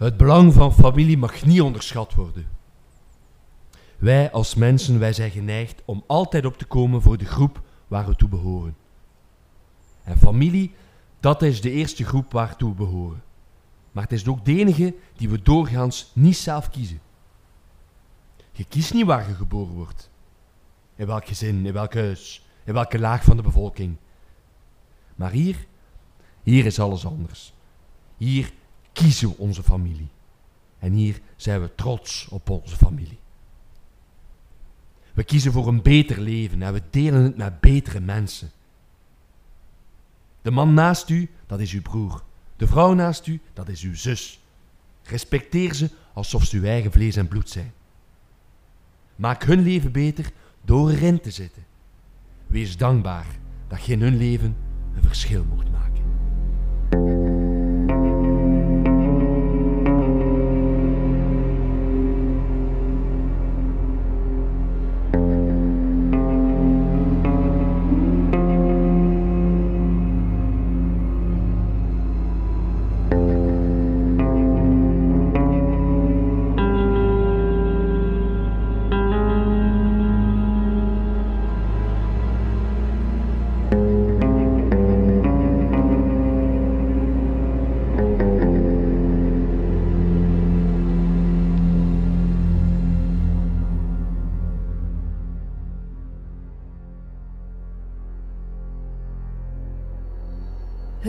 Het belang van familie mag niet onderschat worden. Wij als mensen, wij zijn geneigd om altijd op te komen voor de groep waar we toe behoren. En familie, dat is de eerste groep waartoe we behoren. Maar het is ook de enige die we doorgaans niet zelf kiezen. Je kiest niet waar je geboren wordt. In welk gezin, in welk huis, in welke laag van de bevolking. Maar hier, hier is alles anders. Hier kiezen onze familie. En hier zijn we trots op onze familie. We kiezen voor een beter leven en we delen het met betere mensen. De man naast u, dat is uw broer. De vrouw naast u, dat is uw zus. Respecteer ze alsof ze uw eigen vlees en bloed zijn. Maak hun leven beter door erin te zitten. Wees dankbaar dat je in hun leven een verschil mocht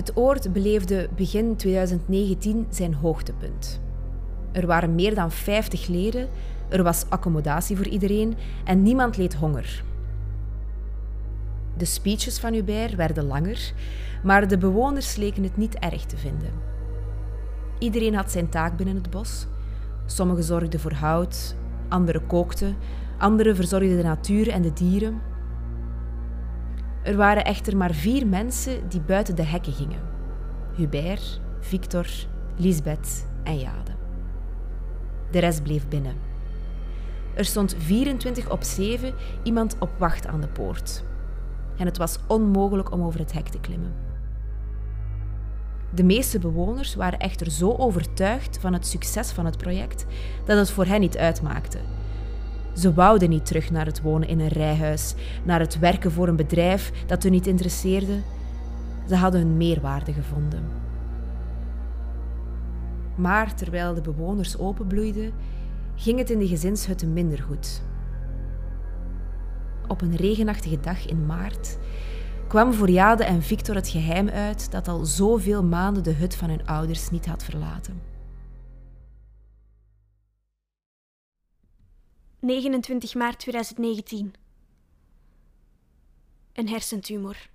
Het oord beleefde begin 2019 zijn hoogtepunt. Er waren meer dan 50 leden, er was accommodatie voor iedereen en niemand leed honger. De speeches van Hubert werden langer, maar de bewoners leken het niet erg te vinden. Iedereen had zijn taak binnen het bos. Sommigen zorgden voor hout, anderen kookten, anderen verzorgden de natuur en de dieren. Er waren echter maar vier mensen die buiten de hekken gingen: Hubert, Victor, Lisbeth en Jade. De rest bleef binnen. Er stond 24 op 7 iemand op wacht aan de poort. En het was onmogelijk om over het hek te klimmen. De meeste bewoners waren echter zo overtuigd van het succes van het project dat het voor hen niet uitmaakte ze wouden niet terug naar het wonen in een rijhuis, naar het werken voor een bedrijf dat hun niet interesseerde. Ze hadden hun meerwaarde gevonden. Maar terwijl de bewoners openbloeiden, ging het in de gezinshutten minder goed. Op een regenachtige dag in maart kwam voor Jade en Victor het geheim uit dat al zoveel maanden de hut van hun ouders niet had verlaten. 29 maart 2019. Een hersentumor.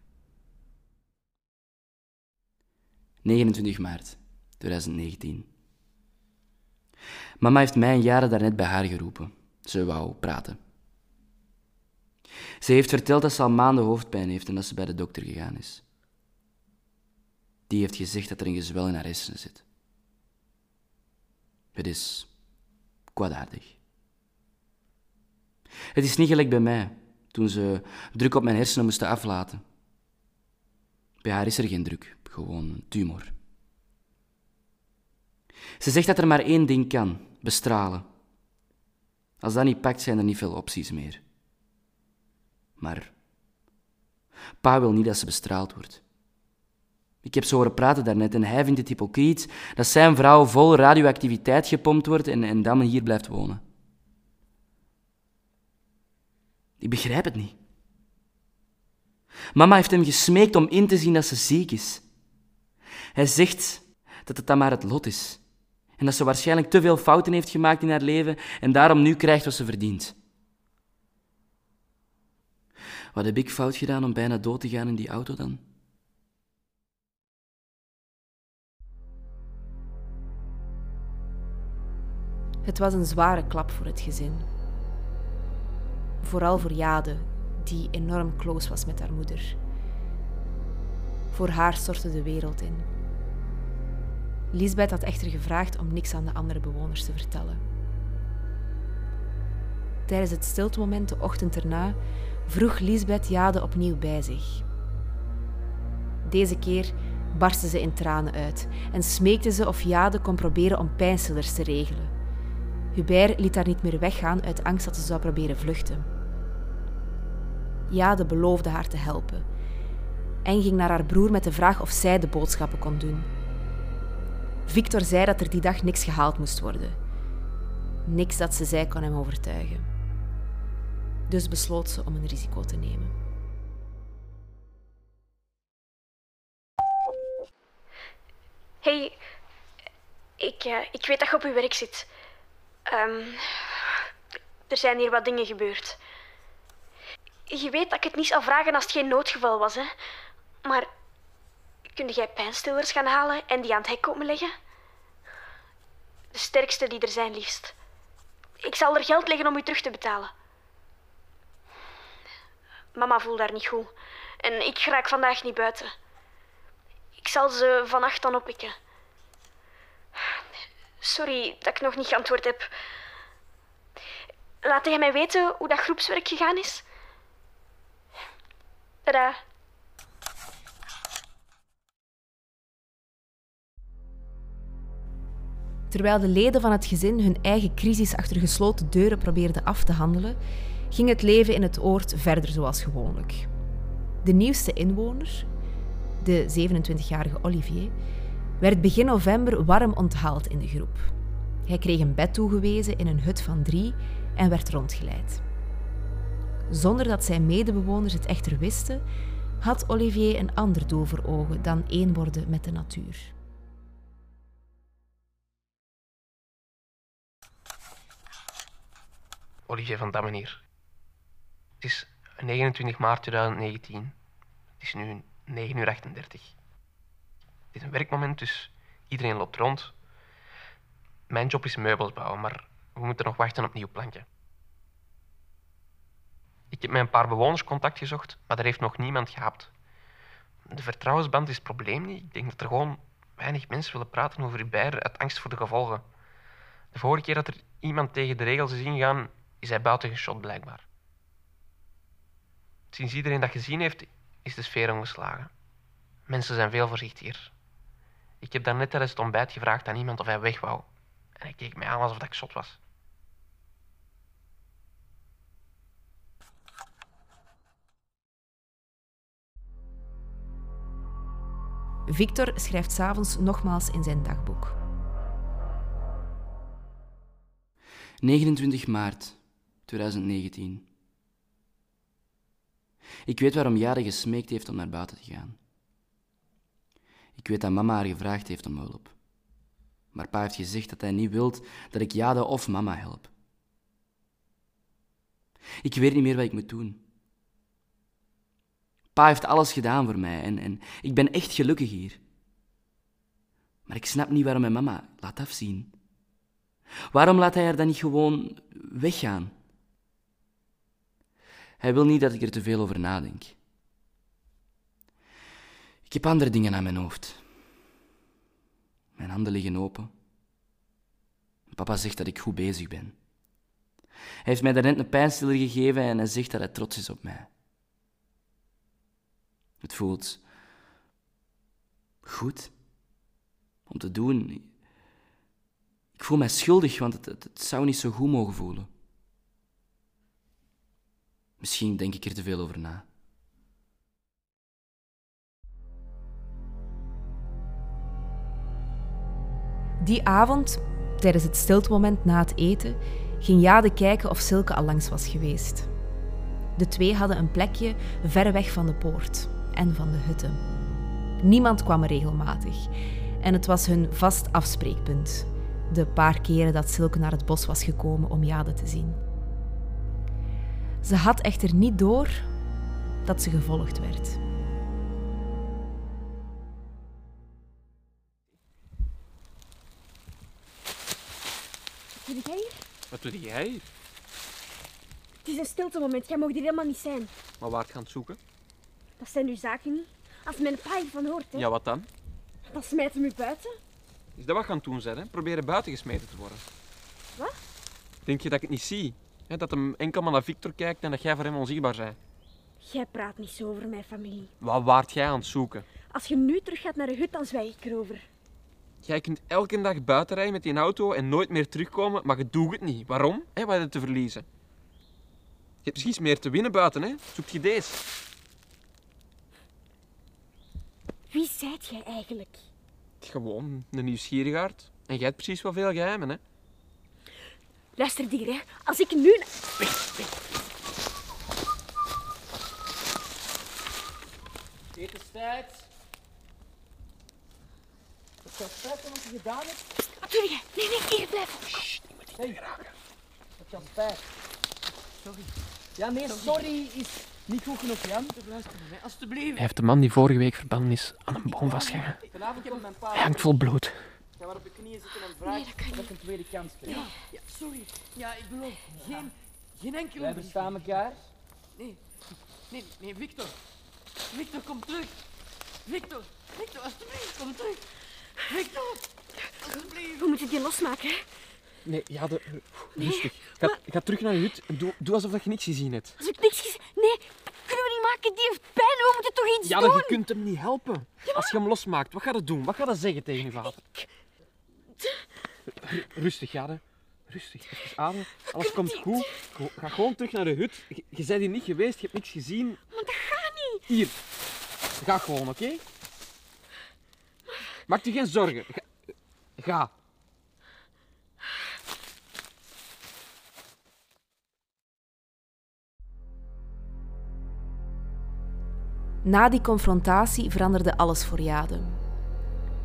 29 maart 2019. Mama heeft mij jaren daarnet bij haar geroepen. Ze wou praten. Ze heeft verteld dat ze al maanden hoofdpijn heeft en dat ze bij de dokter gegaan is. Die heeft gezegd dat er een gezwel in haar hersenen zit. Het is kwaadaardig. Het is niet gelijk bij mij, toen ze druk op mijn hersenen moesten aflaten. Bij haar is er geen druk, gewoon een tumor. Ze zegt dat er maar één ding kan: bestralen. Als dat niet pakt, zijn er niet veel opties meer. Maar pa wil niet dat ze bestraald wordt. Ik heb zo horen praten daarnet en hij vindt het hypocriet dat zijn vrouw vol radioactiviteit gepompt wordt en, en dan hier blijft wonen. Ik begrijp het niet. Mama heeft hem gesmeekt om in te zien dat ze ziek is. Hij zegt dat het dan maar het lot is. En dat ze waarschijnlijk te veel fouten heeft gemaakt in haar leven en daarom nu krijgt wat ze verdient. Wat heb ik fout gedaan om bijna dood te gaan in die auto dan? Het was een zware klap voor het gezin. Vooral voor Jade, die enorm close was met haar moeder. Voor haar stortte de wereld in. Lisbeth had echter gevraagd om niks aan de andere bewoners te vertellen. Tijdens het stiltemoment de ochtend erna vroeg Lisbeth Jade opnieuw bij zich. Deze keer barstte ze in tranen uit en smeekte ze of Jade kon proberen om pijnstillers te regelen. Hubert liet haar niet meer weggaan uit angst dat ze zou proberen vluchten. Jade beloofde haar te helpen en ging naar haar broer met de vraag of zij de boodschappen kon doen. Victor zei dat er die dag niks gehaald moest worden. Niks dat ze zei kon hem overtuigen. Dus besloot ze om een risico te nemen. Hey, ik, eh, ik weet dat je op je werk zit. Ehm, er zijn hier wat dingen gebeurd. Je weet dat ik het niet zal vragen als het geen noodgeval was, hè? Maar kun jij pijnstillers gaan halen en die aan het hek komen leggen? De sterkste die er zijn, liefst. Ik zal er geld leggen om u terug te betalen. Mama voelt daar niet goed. En ik raak vandaag niet buiten. Ik zal ze vannacht dan oppikken. Sorry dat ik nog niet geantwoord heb. Laat jij mij weten hoe dat groepswerk gegaan is? Terwijl de leden van het gezin hun eigen crisis achter gesloten deuren probeerden af te handelen, ging het leven in het oord verder zoals gewoonlijk. De nieuwste inwoner, de 27-jarige Olivier, werd begin november warm onthaald in de groep. Hij kreeg een bed toegewezen in een hut van drie en werd rondgeleid. Zonder dat zijn medebewoners het echter wisten, had Olivier een ander doel voor ogen dan één worden met de natuur. Olivier van Dammen hier. Het is 29 maart 2019. Het is nu 9 uur 38. Het is een werkmoment, dus iedereen loopt rond. Mijn job is meubels bouwen, maar we moeten nog wachten op nieuw plankje. Ik heb met een paar bewoners contact gezocht, maar daar heeft nog niemand gehapt. De vertrouwensband is het probleem niet. Ik denk dat er gewoon weinig mensen willen praten over Hubert uit angst voor de gevolgen. De vorige keer dat er iemand tegen de regels is ingegaan, is hij buiten geschot blijkbaar. Sinds iedereen dat gezien heeft, is de sfeer omgeslagen. Mensen zijn veel voorzichtiger. Ik heb daarnet tijdens het ontbijt gevraagd aan iemand of hij weg wou. En hij keek mij aan alsof ik zot was. Victor schrijft s'avonds nogmaals in zijn dagboek. 29 maart 2019. Ik weet waarom Jade gesmeekt heeft om naar buiten te gaan. Ik weet dat mama haar gevraagd heeft om hulp. Maar pa heeft gezegd dat hij niet wilt dat ik Jade of mama help. Ik weet niet meer wat ik moet doen. Pa heeft alles gedaan voor mij en, en ik ben echt gelukkig hier. Maar ik snap niet waarom hij mama laat afzien. Waarom laat hij haar dan niet gewoon weggaan? Hij wil niet dat ik er te veel over nadenk. Ik heb andere dingen aan mijn hoofd. Mijn handen liggen open. Papa zegt dat ik goed bezig ben. Hij heeft mij daarnet een pijnstiller gegeven en hij zegt dat hij trots is op mij. Het voelt goed om te doen. Ik voel mij schuldig, want het, zou niet zo goed mogen voelen. Misschien denk ik er te veel over na. Die avond, tijdens het stiltemoment na het eten, ging Jade kijken of Silke al langs was geweest. De twee hadden een plekje ver weg van de poort en van de hutten. Niemand kwam er regelmatig en het was hun vast afspreekpunt, de paar keren dat Silke naar het bos was gekomen om Jade te zien. Ze had echter niet door dat ze gevolgd werd. Wat doe jij hier? Wat doe jij hier? Het is een stilte moment. Jij mag hier helemaal niet zijn. Maar waar gaan het zoeken? Dat zijn uw zaken niet. Als mijn pa hiervan hoort, hè, Ja, wat dan? dan smijt hem u buiten. Is dat wat gaan doen zijn, hè? Proberen buiten gesmeten te worden. Wat? Denk je dat ik het niet zie? Hè? Dat hem enkel maar naar Victor kijkt en dat jij voor hem onzichtbaar bent? Jij praat niet zo over mijn familie. Wat waart jij aan het zoeken? Als je nu terug gaat naar de hut, dan zwijg ik erover. Jij kunt elke dag buiten rijden met die auto en nooit meer terugkomen, maar je doet het niet. Waarom? Hé, wat heb je te verliezen? Je hebt misschien iets meer te winnen buiten, hè? Zoek je deze? Wie zijt jij eigenlijk? Gewoon een nieuwsgierigaard. En jij hebt precies wat veel geheimen, hè? Luister dier, hè. Als ik nu... Etenstijd. Wat zou spijten wat je gedaan hebt? Wat doe je? Nee, nee, hier blijven. Dat kan spijt. Sorry. Ja, nee, sorry is niet goed genoeg, Jan. Luister naar mij, alstublieft. Hij heeft de man die vorige week verbannen is aan een boom vastgehangen. Vanavond heb ik mijn pa. Hij hangt vol bloed. Ga maar op je knieën zitten en vraag Nee, dat een tweede kans krijg. Ja, sorry. Ja, ik beloof. Geen, geen enkele Wij brief. bestaan elkaar. Nee, nee, nee, Victor. Victor, kom terug. Victor, Victor, alsjeblieft, kom terug. Victor, alsjeblieft. We moeten die losmaken, hè. Nee, ja, de, rustig. Ga, ga terug naar je hut en doe, doe alsof je niets gezien hebt. Als ik niks gezien... Nee, kunnen we niet maken. Die heeft pijn. We moeten toch iets Ja, doen? dat je kunt hem niet helpen. Als je hem losmaakt, wat gaat het doen? Wat gaat het zeggen tegen je vader? Rustig, Jade. Rustig, even ademen. Alles komt goed. Go- Ga gewoon terug naar de hut. Je, je bent hier niet geweest, je hebt niks gezien. Maar dat gaat niet. Hier. Ga gewoon, oké? Maak je geen zorgen. Ga. Ga. Na die confrontatie veranderde alles voor Jade.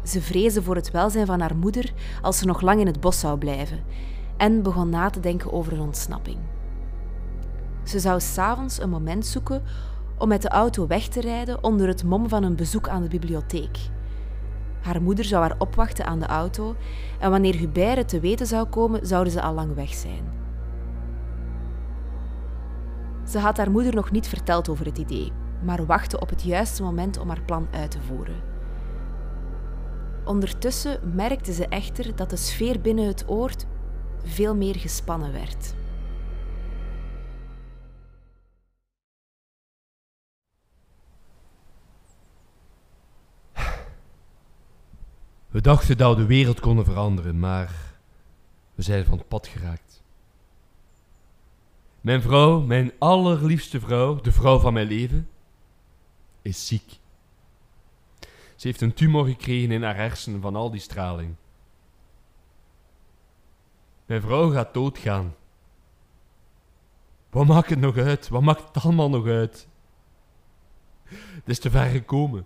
Ze vreesde voor het welzijn van haar moeder als ze nog lang in het bos zou blijven en begon na te denken over een ontsnapping. Ze zou s'avonds een moment zoeken om met de auto weg te rijden onder het mom van een bezoek aan de bibliotheek. Haar moeder zou haar opwachten aan de auto en wanneer Hubert te weten zou komen, zouden ze al lang weg zijn. Ze had haar moeder nog niet verteld over het idee, maar wachtte op het juiste moment om haar plan uit te voeren. Ondertussen merkte ze echter dat de sfeer binnen het oord veel meer gespannen werd. We dachten dat we de wereld konden veranderen, maar we zijn van het pad geraakt. Mijn vrouw, mijn allerliefste vrouw, de vrouw van mijn leven, is ziek. Ze heeft een tumor gekregen in haar hersenen van al die straling. Mijn vrouw gaat doodgaan. Wat maakt het nog uit? Wat maakt het allemaal nog uit? Het is te ver gekomen.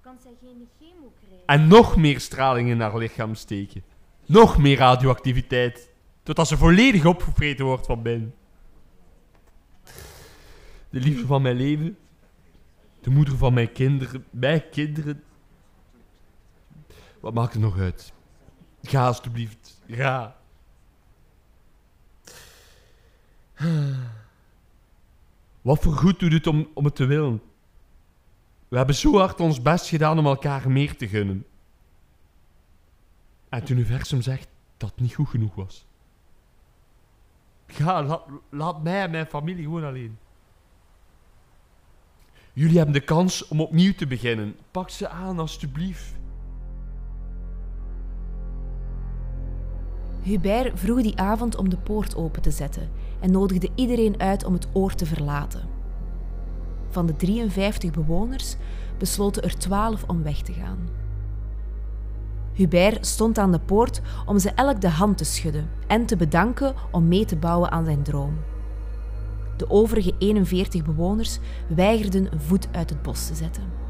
Kan zij geen chemo krijgen? En nog meer straling in haar lichaam steken. Nog meer radioactiviteit. Totdat ze volledig opgevreten wordt van binnen. De liefde van mijn leven. De moeder van mijn kinderen. Mijn kinderen. Wat maakt het nog uit? Ga alstublieft. Ga. Wat voor goed doet het om, om het te willen? We hebben zo hard ons best gedaan om elkaar meer te gunnen. En het universum zegt dat het niet goed genoeg was. Ga, laat, laat mij en mijn familie gewoon alleen. Jullie hebben de kans om opnieuw te beginnen. Pak ze aan, alstublieft. Hubert vroeg die avond om de poort open te zetten en nodigde iedereen uit om het oord te verlaten. Van de 53 bewoners besloten er 12 om weg te gaan. Hubert stond aan de poort om ze elk de hand te schudden en te bedanken om mee te bouwen aan zijn droom. De overige 41 bewoners weigerden een voet uit het bos te zetten.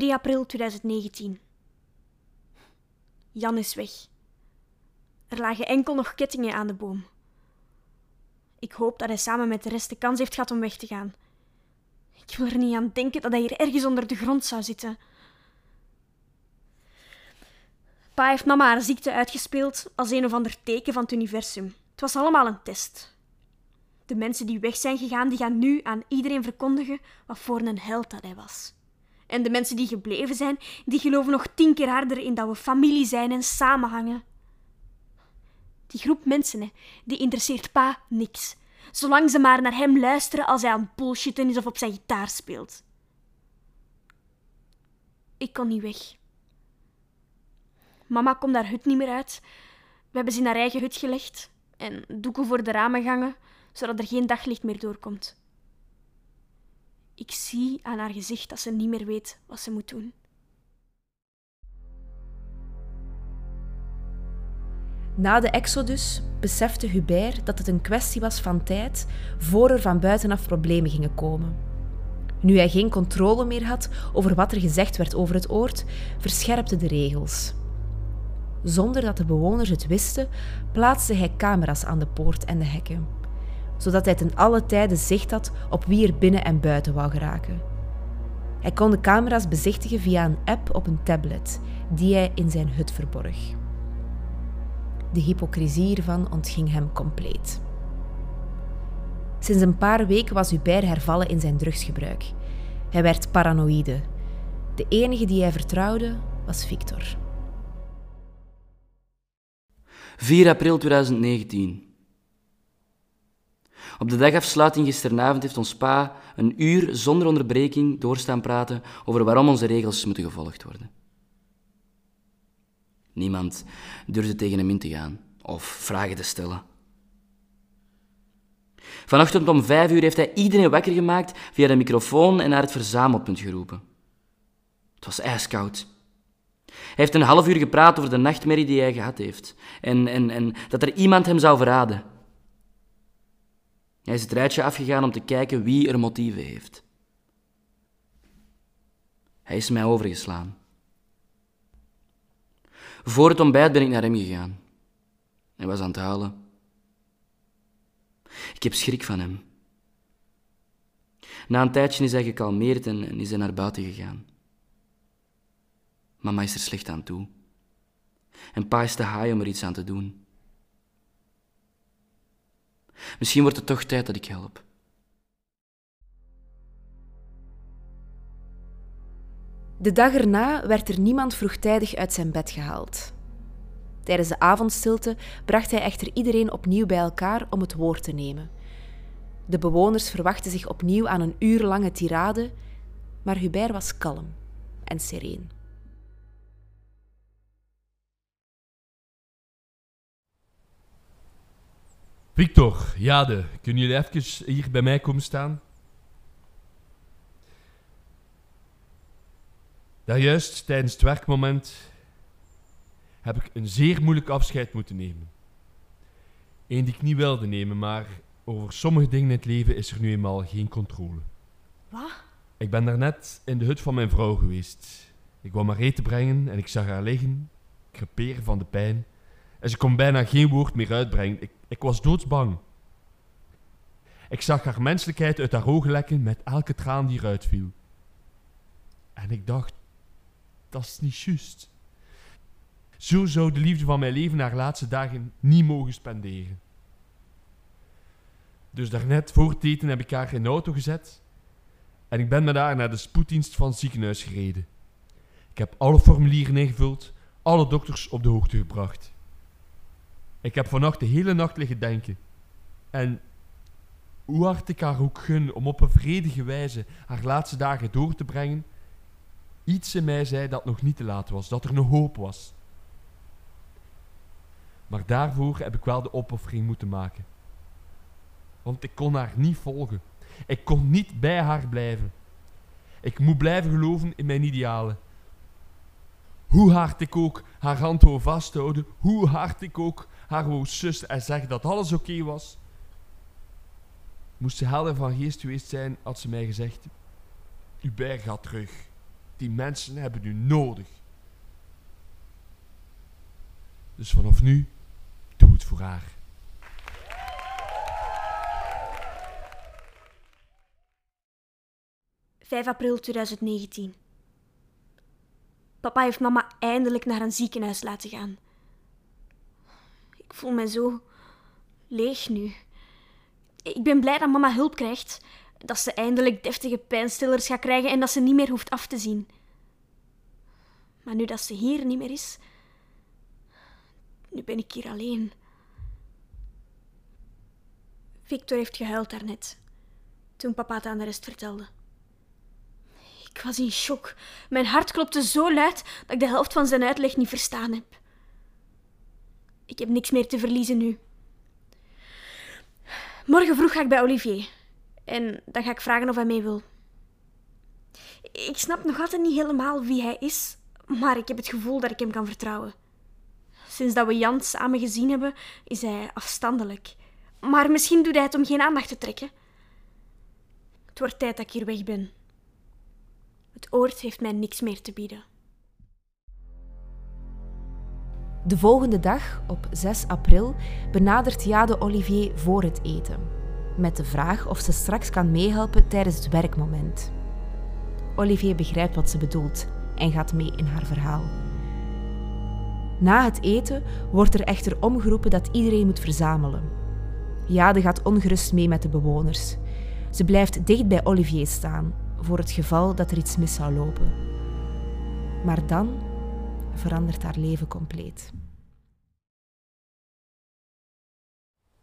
...3 april 2019. Jan is weg. Er lagen enkel nog kettingen aan de boom. Ik hoop dat hij samen met de rest de kans heeft gehad om weg te gaan. Ik wil er niet aan denken dat hij hier ergens onder de grond zou zitten. Pa heeft mama haar ziekte uitgespeeld als een of ander teken van het universum. Het was allemaal een test. De mensen die weg zijn gegaan, die gaan nu aan iedereen verkondigen wat voor een held dat hij was. En de mensen die gebleven zijn, die geloven nog tien keer harder in dat we familie zijn en samenhangen. Die groep mensen, hè, die interesseert pa niks. Zolang ze maar naar hem luisteren als hij aan bullshitten is of op zijn gitaar speelt. Ik kon niet weg. Mama komt daar hut niet meer uit. We hebben ze in haar eigen hut gelegd en doeken voor de ramen gangen, zodat er geen daglicht meer doorkomt. Ik zie aan haar gezicht dat ze niet meer weet wat ze moet doen. Na de exodus besefte Hubert dat het een kwestie was van tijd voor er van buitenaf problemen gingen komen. Nu hij geen controle meer had over wat er gezegd werd over het oord, verscherpte de regels. Zonder dat de bewoners het wisten, plaatste hij camera's aan de poort en de hekken, zodat hij ten alle tijde zicht had op wie er binnen en buiten wou geraken. Hij kon de camera's bezichtigen via een app op een tablet die hij in zijn hut verborg. De hypocrisie hiervan ontging hem compleet. Sinds een paar weken was Hubert hervallen in zijn drugsgebruik. Hij werd paranoïde. De enige die hij vertrouwde was Victor. 4 april 2019. Op de dagafsluiting gisteravond heeft ons pa een uur zonder onderbreking doorstaan praten over waarom onze regels moeten gevolgd worden. Niemand durfde tegen hem in te gaan of vragen te stellen. Vanochtend om vijf uur heeft hij iedereen wakker gemaakt via de microfoon en naar het verzamelpunt geroepen. Het was ijskoud. Hij heeft een half uur gepraat over de nachtmerrie die hij gehad heeft en, en, en dat er iemand hem zou verraden. Hij is het rijtje afgegaan om te kijken wie er motieven heeft. Hij is mij overgeslaan. Voor het ontbijt ben ik naar hem gegaan. Hij was aan het huilen. Ik heb schrik van hem. Na een tijdje is hij gekalmeerd en, en is hij naar buiten gegaan. Mama is er slecht aan toe. En pa is te haai om er iets aan te doen. Misschien wordt het toch tijd dat ik help. De dag erna werd er niemand vroegtijdig uit zijn bed gehaald. Tijdens de avondstilte bracht hij echter iedereen opnieuw bij elkaar om het woord te nemen. De bewoners verwachten zich opnieuw aan een uurlange tirade, maar Hubert was kalm en sereen. Victor, Jade, kunnen jullie even hier bij mij komen staan? Daarjuist tijdens het werkmoment heb ik een zeer moeilijk afscheid moeten nemen. Eén die ik niet wilde nemen, maar over sommige dingen in het leven is er nu eenmaal geen controle. Wat? Ik ben daarnet in de hut van mijn vrouw geweest. Ik wou maar eten brengen en ik zag haar liggen, creperen van de pijn. En ze kon bijna geen woord meer uitbrengen. Ik, ik was doodsbang. Ik zag haar menselijkheid uit haar ogen lekken met elke traan die eruit viel. En ik dacht, dat is niet juist. Zo zou de liefde van mijn leven haar laatste dagen niet mogen spenderen. Dus daarnet voor het eten heb ik haar in de auto gezet en ik ben met haar naar de spoeddienst van het ziekenhuis gereden. Ik heb alle formulieren ingevuld, alle dokters op de hoogte gebracht. Ik heb vannacht de hele nacht liggen denken. En hoe hard ik haar ook gun om op een vredige wijze haar laatste dagen door te brengen, iets in mij zei dat nog niet te laat was, dat er nog hoop was. Maar daarvoor heb ik wel de opoffering moeten maken. Want ik kon haar niet volgen. Ik kon niet bij haar blijven. Ik moet blijven geloven in mijn idealen. Hoe hard ik ook haar hand wou vasthouden, hoe hard ik ook haar wou sussen en zeggen dat alles oké was, moest ze helder van geest geweest zijn, had ze mij gezegd: Hubert gaat terug. Die mensen hebben u nodig. Dus vanaf nu, doe het voor haar. ...5 april 2019. Papa heeft mama eindelijk naar een ziekenhuis laten gaan. Ik voel me zo leeg nu. Ik ben blij dat mama hulp krijgt. Dat ze eindelijk deftige pijnstillers gaat krijgen en dat ze niet meer hoeft af te zien. Maar nu dat ze hier niet meer is, nu ben ik hier alleen. Victor heeft gehuild daarnet. Toen papa het aan de rest vertelde. Ik was in shock. Mijn hart klopte zo luid dat ik de helft van zijn uitleg niet verstaan heb. Ik heb niks meer te verliezen nu. Morgen vroeg ga ik bij Olivier. En dan ga ik vragen of hij mee wil. Ik snap nog altijd niet helemaal wie hij is, maar ik heb het gevoel dat ik hem kan vertrouwen. Sinds dat we Jan samen gezien hebben, is hij afstandelijk. Maar misschien doet hij het om geen aandacht te trekken. Het wordt tijd dat ik hier weg ben. Het oord heeft mij niks meer te bieden. De volgende dag, op 6 april, benadert Jade Olivier voor het eten. Met de vraag of ze straks kan meehelpen tijdens het werkmoment. Olivier begrijpt wat ze bedoelt en gaat mee in haar verhaal. Na het eten wordt er echter omgeroepen dat iedereen moet verzamelen. Jade gaat ongerust mee met de bewoners. Ze blijft dicht bij Olivier staan, voor het geval dat er iets mis zou lopen. Maar dan verandert haar leven compleet.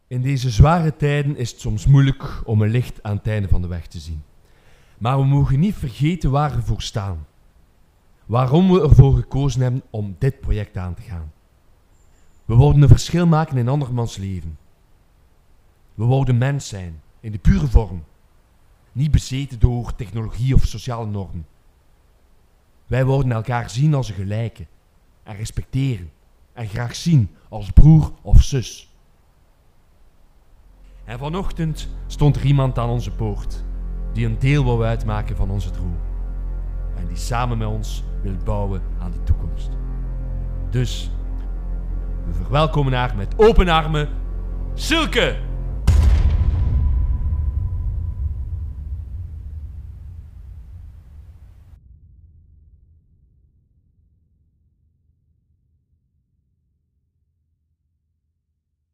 In deze zware tijden is het soms moeilijk om een licht aan het einde van de weg te zien. Maar we mogen niet vergeten waar we voor staan. Waarom we ervoor gekozen hebben om dit project aan te gaan. We wilden een verschil maken in andermans leven. We wilden mens zijn, in de pure vorm. Niet bezeten door technologie of sociale normen. Wij wilden elkaar zien als een gelijke en respecteren en graag zien als broer of zus. En vanochtend stond er iemand aan onze poort die een deel wil uitmaken van onze droom. En die samen met ons wil bouwen aan die toekomst. Dus, we verwelkomen haar met open armen, Silke!